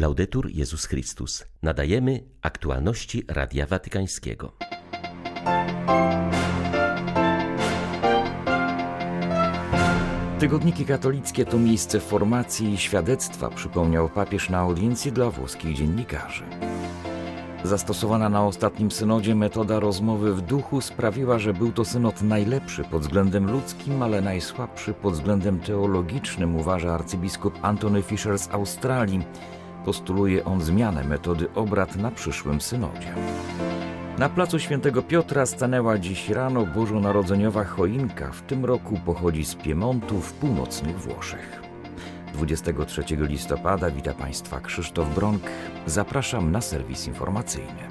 Laudetur Jezus Chrystus. Nadajemy aktualności Radia Watykańskiego. Tygodniki katolickie to miejsce formacji i świadectwa, przypomniał papież na audiencji dla włoskich dziennikarzy. Zastosowana na ostatnim synodzie metoda rozmowy w duchu sprawiła, że był to synod najlepszy pod względem ludzkim, ale najsłabszy pod względem teologicznym, uważa arcybiskup Antony Fischer z Australii. Postuluje on zmianę metody obrad na przyszłym synodzie. Na placu Świętego Piotra stanęła dziś rano bożonarodzeniowa choinka. W tym roku pochodzi z Piemontu w północnych Włoszech. 23 listopada wita Państwa Krzysztof Bronk. Zapraszam na serwis informacyjny.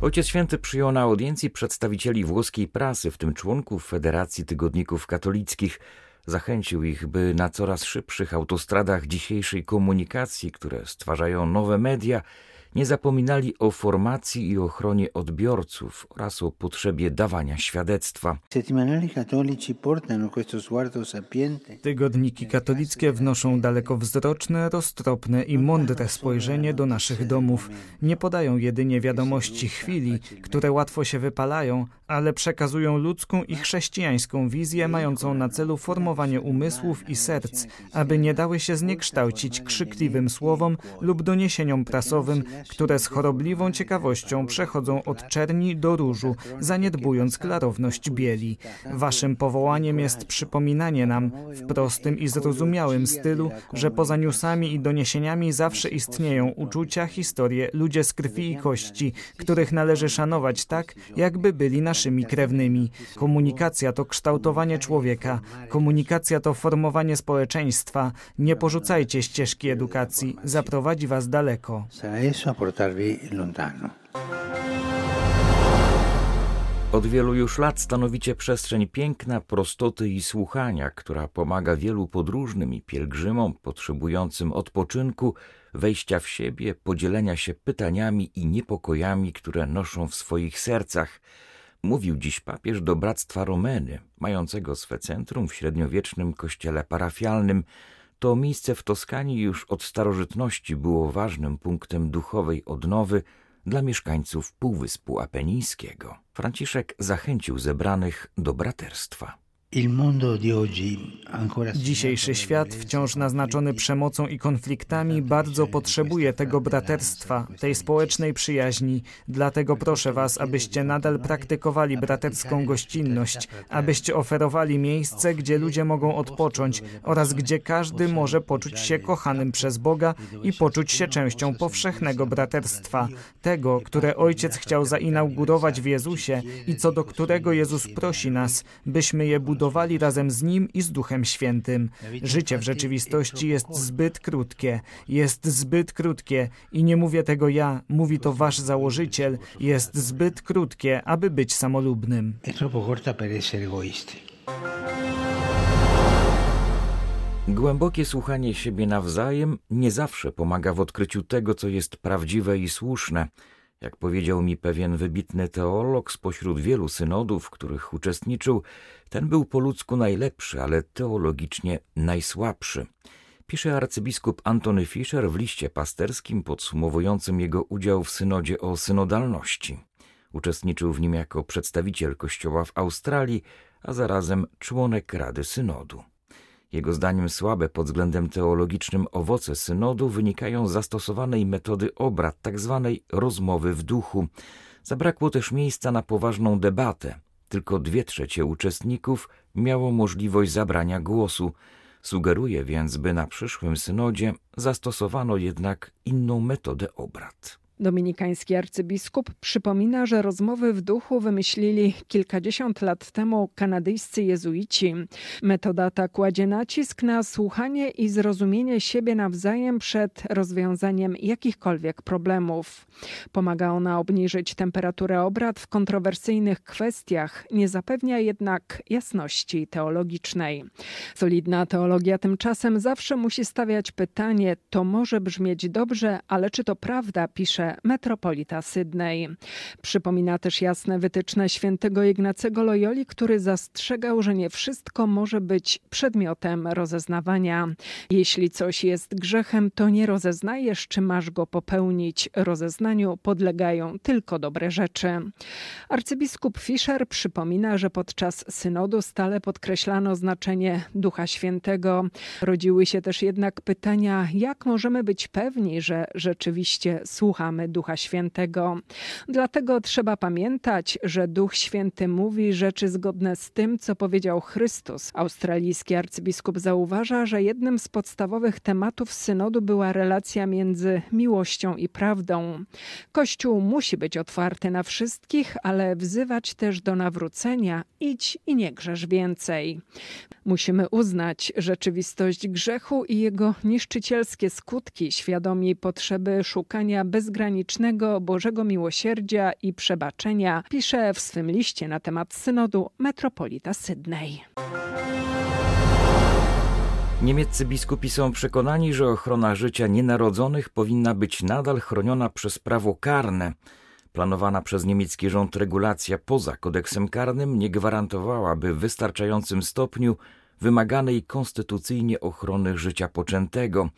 Ojciec Święty przyjął na audiencji przedstawicieli włoskiej prasy, w tym członków Federacji Tygodników Katolickich. Zachęcił ich, by na coraz szybszych autostradach dzisiejszej komunikacji, które stwarzają nowe media, nie zapominali o formacji i ochronie odbiorców oraz o potrzebie dawania świadectwa. Tygodniki katolickie wnoszą dalekowzroczne, roztropne i mądre spojrzenie do naszych domów. Nie podają jedynie wiadomości chwili, które łatwo się wypalają, ale przekazują ludzką i chrześcijańską wizję mającą na celu formowanie umysłów i serc, aby nie dały się zniekształcić krzykliwym słowom lub doniesieniom prasowym, które z chorobliwą ciekawością przechodzą od czerni do różu, zaniedbując klarowność bieli. Waszym powołaniem jest przypominanie nam w prostym i zrozumiałym stylu, że poza newsami i doniesieniami zawsze istnieją uczucia, historie, ludzie z krwi i kości, których należy szanować tak, jakby byli naszymi krewnymi. Komunikacja to kształtowanie człowieka, komunikacja to formowanie społeczeństwa. Nie porzucajcie ścieżki edukacji, zaprowadzi was daleko. Od wielu już lat stanowicie przestrzeń piękna, prostoty i słuchania, która pomaga wielu podróżnym i pielgrzymom potrzebującym odpoczynku, wejścia w siebie, podzielenia się pytaniami i niepokojami, które noszą w swoich sercach. Mówił dziś papież do Bractwa Romeny, mającego swe centrum w średniowiecznym kościele parafialnym, to miejsce w Toskanii już od starożytności było ważnym punktem duchowej odnowy dla mieszkańców Półwyspu Apenińskiego. Franciszek zachęcił zebranych do braterstwa. Dzisiejszy świat, wciąż naznaczony przemocą i konfliktami, bardzo potrzebuje tego braterstwa, tej społecznej przyjaźni. Dlatego proszę Was, abyście nadal praktykowali braterską gościnność, abyście oferowali miejsce, gdzie ludzie mogą odpocząć oraz gdzie każdy może poczuć się kochanym przez Boga i poczuć się częścią powszechnego braterstwa, tego, które Ojciec chciał zainaugurować w Jezusie i co do którego Jezus prosi nas, byśmy je budowali budowali razem z Nim i z Duchem Świętym. Życie w rzeczywistości jest zbyt krótkie, jest zbyt krótkie i nie mówię tego ja, mówi to Wasz założyciel, jest zbyt krótkie, aby być samolubnym. Głębokie słuchanie siebie nawzajem nie zawsze pomaga w odkryciu tego, co jest prawdziwe i słuszne. Jak powiedział mi pewien wybitny teolog spośród wielu synodów, w których uczestniczył, ten był po ludzku najlepszy, ale teologicznie najsłabszy. Pisze arcybiskup Antony Fischer w liście pasterskim podsumowującym jego udział w synodzie o synodalności. Uczestniczył w nim jako przedstawiciel kościoła w Australii, a zarazem członek Rady Synodu. Jego zdaniem słabe pod względem teologicznym owoce synodu wynikają z zastosowanej metody obrad, tzw. Tak rozmowy w duchu. Zabrakło też miejsca na poważną debatę. Tylko dwie trzecie uczestników miało możliwość zabrania głosu. Sugeruje więc, by na przyszłym synodzie zastosowano jednak inną metodę obrad. Dominikański arcybiskup przypomina, że rozmowy w duchu wymyślili kilkadziesiąt lat temu kanadyjscy jezuici. Metoda ta kładzie nacisk na słuchanie i zrozumienie siebie nawzajem przed rozwiązaniem jakichkolwiek problemów. Pomaga ona obniżyć temperaturę obrad w kontrowersyjnych kwestiach, nie zapewnia jednak jasności teologicznej. Solidna teologia tymczasem zawsze musi stawiać pytanie: to może brzmieć dobrze, ale czy to prawda, pisze metropolita Sydney. Przypomina też jasne wytyczne świętego Ignacego Loyoli, który zastrzegał, że nie wszystko może być przedmiotem rozeznawania. Jeśli coś jest grzechem, to nie rozeznajesz, czy masz go popełnić. Rozeznaniu podlegają tylko dobre rzeczy. Arcybiskup Fischer przypomina, że podczas synodu stale podkreślano znaczenie Ducha Świętego. Rodziły się też jednak pytania, jak możemy być pewni, że rzeczywiście słuchamy Ducha Świętego. Dlatego trzeba pamiętać, że Duch Święty mówi rzeczy zgodne z tym, co powiedział Chrystus. Australijski arcybiskup zauważa, że jednym z podstawowych tematów synodu była relacja między miłością i prawdą. Kościół musi być otwarty na wszystkich, ale wzywać też do nawrócenia: idź i nie grzesz więcej. Musimy uznać rzeczywistość grzechu i jego niszczycielskie skutki, świadomi potrzeby szukania bezgranicznego Bożego miłosierdzia i przebaczenia, pisze w swym liście na temat synodu metropolita Sydney. Niemieccy biskupi są przekonani, że ochrona życia nienarodzonych powinna być nadal chroniona przez prawo karne. Planowana przez niemiecki rząd regulacja poza kodeksem karnym nie gwarantowałaby w wystarczającym stopniu wymaganej konstytucyjnie ochrony życia poczętego.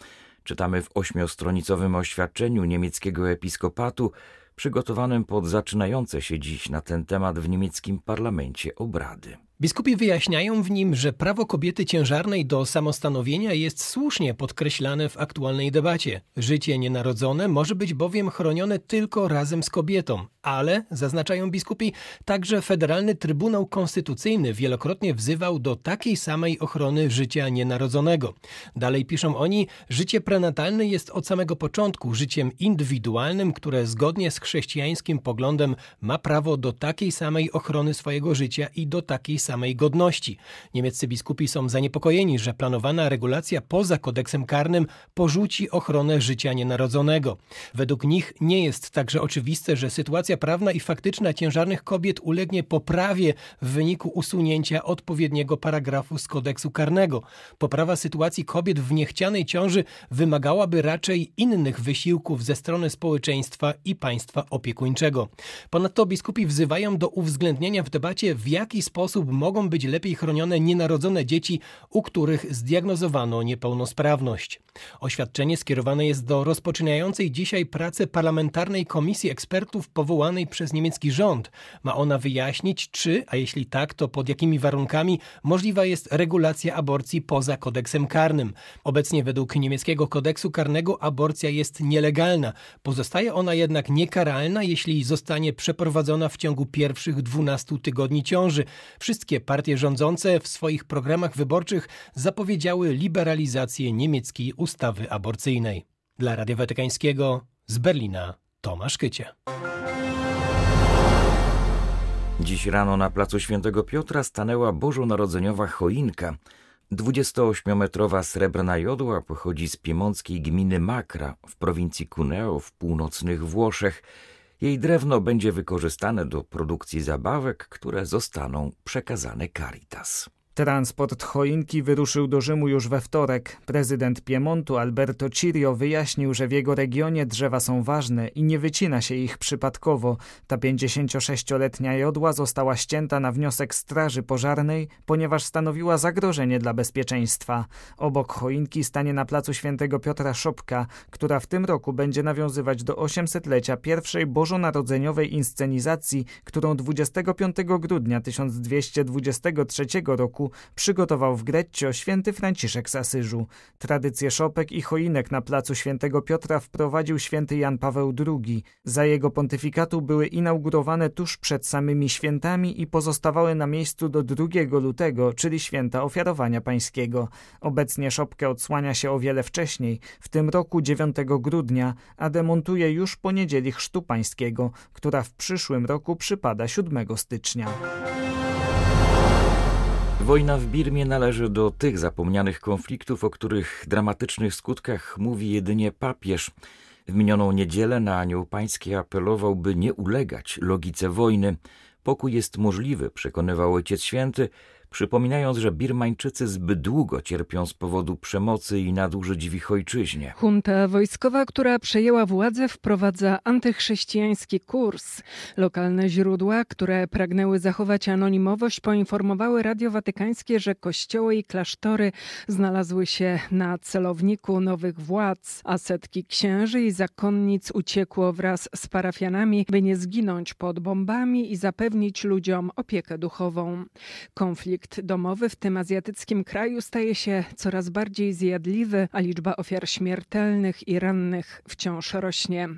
Czytamy w ośmiostronicowym oświadczeniu niemieckiego episkopatu, przygotowanym pod zaczynające się dziś na ten temat w niemieckim parlamencie obrady. Biskupi wyjaśniają w nim, że prawo kobiety ciężarnej do samostanowienia jest słusznie podkreślane w aktualnej debacie. Życie nienarodzone może być bowiem chronione tylko razem z kobietą, ale, zaznaczają biskupi, także Federalny Trybunał Konstytucyjny wielokrotnie wzywał do takiej samej ochrony życia nienarodzonego. Dalej piszą oni, życie prenatalne jest od samego początku życiem indywidualnym, które zgodnie z chrześcijańskim poglądem ma prawo do takiej samej ochrony swojego życia i do takiej samej godności. Niemieccy biskupi są zaniepokojeni, że planowana regulacja poza kodeksem karnym porzuci ochronę życia nienarodzonego. Według nich nie jest także oczywiste, że sytuacja prawna i faktyczna ciężarnych kobiet ulegnie poprawie w wyniku usunięcia odpowiedniego paragrafu z kodeksu karnego. Poprawa sytuacji kobiet w niechcianej ciąży wymagałaby raczej innych wysiłków ze strony społeczeństwa i państwa opiekuńczego. Ponadto biskupi wzywają do uwzględnienia w debacie, w jaki sposób mogą być lepiej chronione nienarodzone dzieci, u których zdiagnozowano niepełnosprawność. Oświadczenie skierowane jest do rozpoczynającej dzisiaj pracę parlamentarnej komisji ekspertów powołanej przez niemiecki rząd. Ma ona wyjaśnić, czy, a jeśli tak, to pod jakimi warunkami możliwa jest regulacja aborcji poza kodeksem karnym. Obecnie według niemieckiego kodeksu karnego aborcja jest nielegalna. Pozostaje ona jednak niekaralna, jeśli zostanie przeprowadzona w ciągu pierwszych 12 tygodni ciąży. Wszystkie Wszystkie partie rządzące w swoich programach wyborczych zapowiedziały liberalizację niemieckiej ustawy aborcyjnej. Dla Radia Watykańskiego z Berlina Tomasz Kycie. Dziś rano na placu Świętego Piotra stanęła bożonarodzeniowa choinka. 28-metrowa srebrna jodła pochodzi z piemonckiej gminy Makra w prowincji Cuneo w północnych Włoszech. Jej drewno będzie wykorzystane do produkcji zabawek, które zostaną przekazane Caritas. Transport choinki wyruszył do Rzymu już we wtorek. Prezydent Piemontu Alberto Cirio wyjaśnił, że w jego regionie drzewa są ważne i nie wycina się ich przypadkowo. Ta 56-letnia jodła została ścięta na wniosek Straży Pożarnej, ponieważ stanowiła zagrożenie dla bezpieczeństwa. Obok choinki stanie na placu Świętego Piotra szopka, która w tym roku będzie nawiązywać do 800-lecia pierwszej bożonarodzeniowej inscenizacji, którą 25 grudnia 1223 roku przygotował w Greccio święty Franciszek z Asyżu. Tradycję szopek i choinek na placu świętego Piotra wprowadził święty Jan Paweł II. Za jego pontyfikatu były inaugurowane tuż przed samymi świętami i pozostawały na miejscu do 2 lutego, czyli święta ofiarowania pańskiego. Obecnie szopkę odsłania się o wiele wcześniej, w tym roku 9 grudnia, a demontuje już po niedzieli chrztu pańskiego, która w przyszłym roku przypada 7 stycznia. Wojna w Birmie należy do tych zapomnianych konfliktów, o których dramatycznych skutkach mówi jedynie papież. W minioną niedzielę na Anioł Pański apelował, by nie ulegać logice wojny. Pokój jest możliwy, przekonywał Ojciec Święty, przypominając, że Birmańczycy zbyt długo cierpią z powodu przemocy i nadużyć w ich ojczyźnie. Junta wojskowa, która przejęła władzę, wprowadza antychrześcijański kurs. Lokalne źródła, które pragnęły zachować anonimowość, poinformowały Radio Watykańskie, że kościoły i klasztory znalazły się na celowniku nowych władz, a setki księży i zakonnic uciekło wraz z parafianami, by nie zginąć pod bombami i zapewnić ludziom opiekę duchową. Konflikt domowy w tym azjatyckim kraju staje się coraz bardziej zjadliwy, a liczba ofiar śmiertelnych i rannych wciąż rośnie.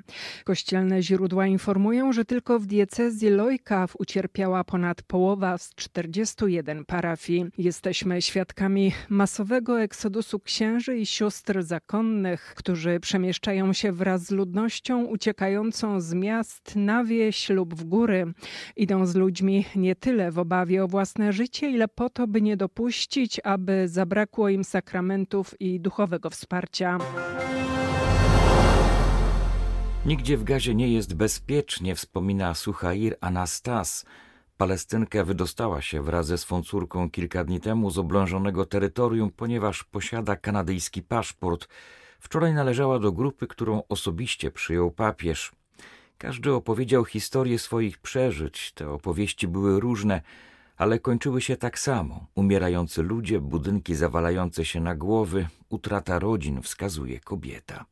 Kościelne źródła informują, że tylko w diecezji Lojkaw ucierpiała ponad połowa z 41 parafii. Jesteśmy świadkami masowego eksodusu księży i sióstr zakonnych, którzy przemieszczają się wraz z ludnością uciekającą z miast na wieś lub w góry. Idą z ludźmi nie tyle w obawie o własne życie, ile po to, by nie dopuścić, aby zabrakło im sakramentów i duchowego wsparcia. Nigdzie w Gazie nie jest bezpiecznie, wspomina Suhair Anastas. Palestynka wydostała się wraz ze swą córką kilka dni temu z oblężonego terytorium, ponieważ posiada kanadyjski paszport. Wczoraj należała do grupy, którą osobiście przyjął papież. Każdy opowiedział historię swoich przeżyć. Te opowieści były różne, ale kończyły się tak samo. Umierający ludzie, budynki zawalające się na głowy, utrata rodzin, wskazuje kobieta.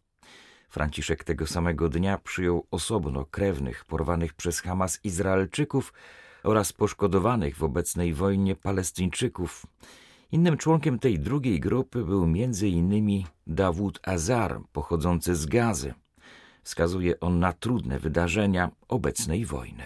Franciszek tego samego dnia przyjął osobno krewnych porwanych przez Hamas Izraelczyków oraz poszkodowanych w obecnej wojnie Palestyńczyków. Innym członkiem tej drugiej grupy był innymi Dawud Azar, pochodzący z Gazy. Wskazuje on na trudne wydarzenia obecnej wojny.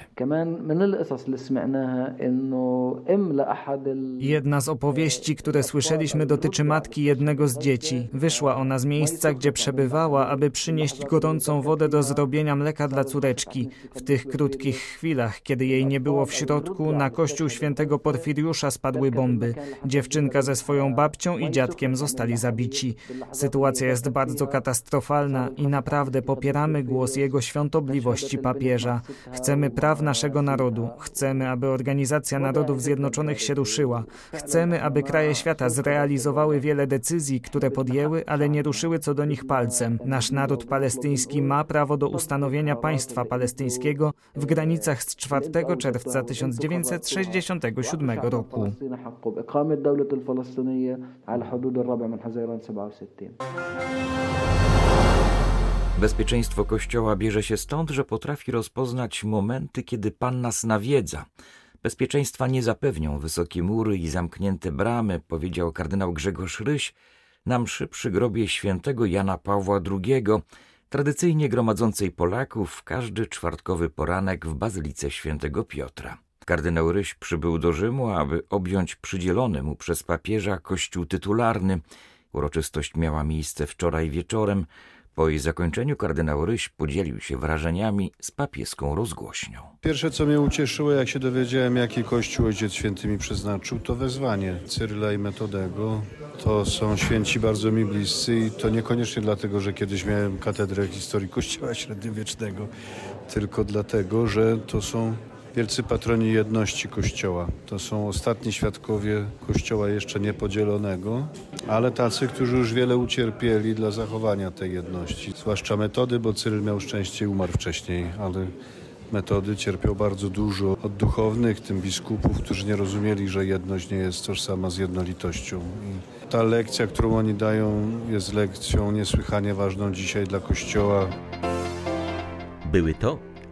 Jedna z opowieści, które słyszeliśmy, dotyczy matki jednego z dzieci. Wyszła ona z miejsca, gdzie przebywała, aby przynieść gorącą wodę do zrobienia mleka dla córeczki. W tych krótkich chwilach, kiedy jej nie było w środku, na kościół świętego Porfiriusza spadły bomby. Dziewczynka ze swoją babcią i dziadkiem zostali zabici. Sytuacja jest bardzo katastrofalna i naprawdę popieramy głos jego świątobliwości papieża. Chcemy praw naszego narodu. Chcemy, aby Organizacja Narodów Zjednoczonych się ruszyła. Chcemy, aby kraje świata zrealizowały wiele decyzji, które podjęły, ale nie ruszyły co do nich palcem. Nasz naród palestyński ma prawo do ustanowienia państwa palestyńskiego w granicach z 4 czerwca 1967 roku. Bezpieczeństwo Kościoła bierze się stąd, że potrafi rozpoznać momenty, kiedy Pan nas nawiedza. Bezpieczeństwa nie zapewnią wysokie mury i zamknięte bramy, powiedział kardynał Grzegorz Ryś na mszy przy grobie świętego Jana Pawła II, tradycyjnie gromadzącej Polaków w każdy czwartkowy poranek w Bazylice Świętego Piotra. Kardynał Ryś przybył do Rzymu, aby objąć przydzielony mu przez papieża kościół tytularny. Uroczystość miała miejsce wczoraj wieczorem. Po jej zakończeniu kardynał Ryś podzielił się wrażeniami z papieską rozgłośnią. Pierwsze, co mnie ucieszyło, jak się dowiedziałem, jaki kościół Ojciec Święty mi przeznaczył, to wezwanie Cyryla i Metodego. To są święci bardzo mi bliscy i to niekoniecznie dlatego, że kiedyś miałem katedrę historii Kościoła Średniowiecznego, tylko dlatego, że to są wielcy patroni jedności Kościoła. To są ostatni świadkowie Kościoła jeszcze niepodzielonego, ale tacy, którzy już wiele ucierpieli dla zachowania tej jedności. Zwłaszcza metody, bo Cyryl miał szczęście i umarł wcześniej, ale metody cierpiał bardzo dużo od duchownych, tym biskupów, którzy nie rozumieli, że jedność nie jest tożsama z jednolitością. I ta lekcja, którą oni dają, jest lekcją niesłychanie ważną dzisiaj dla Kościoła. Były to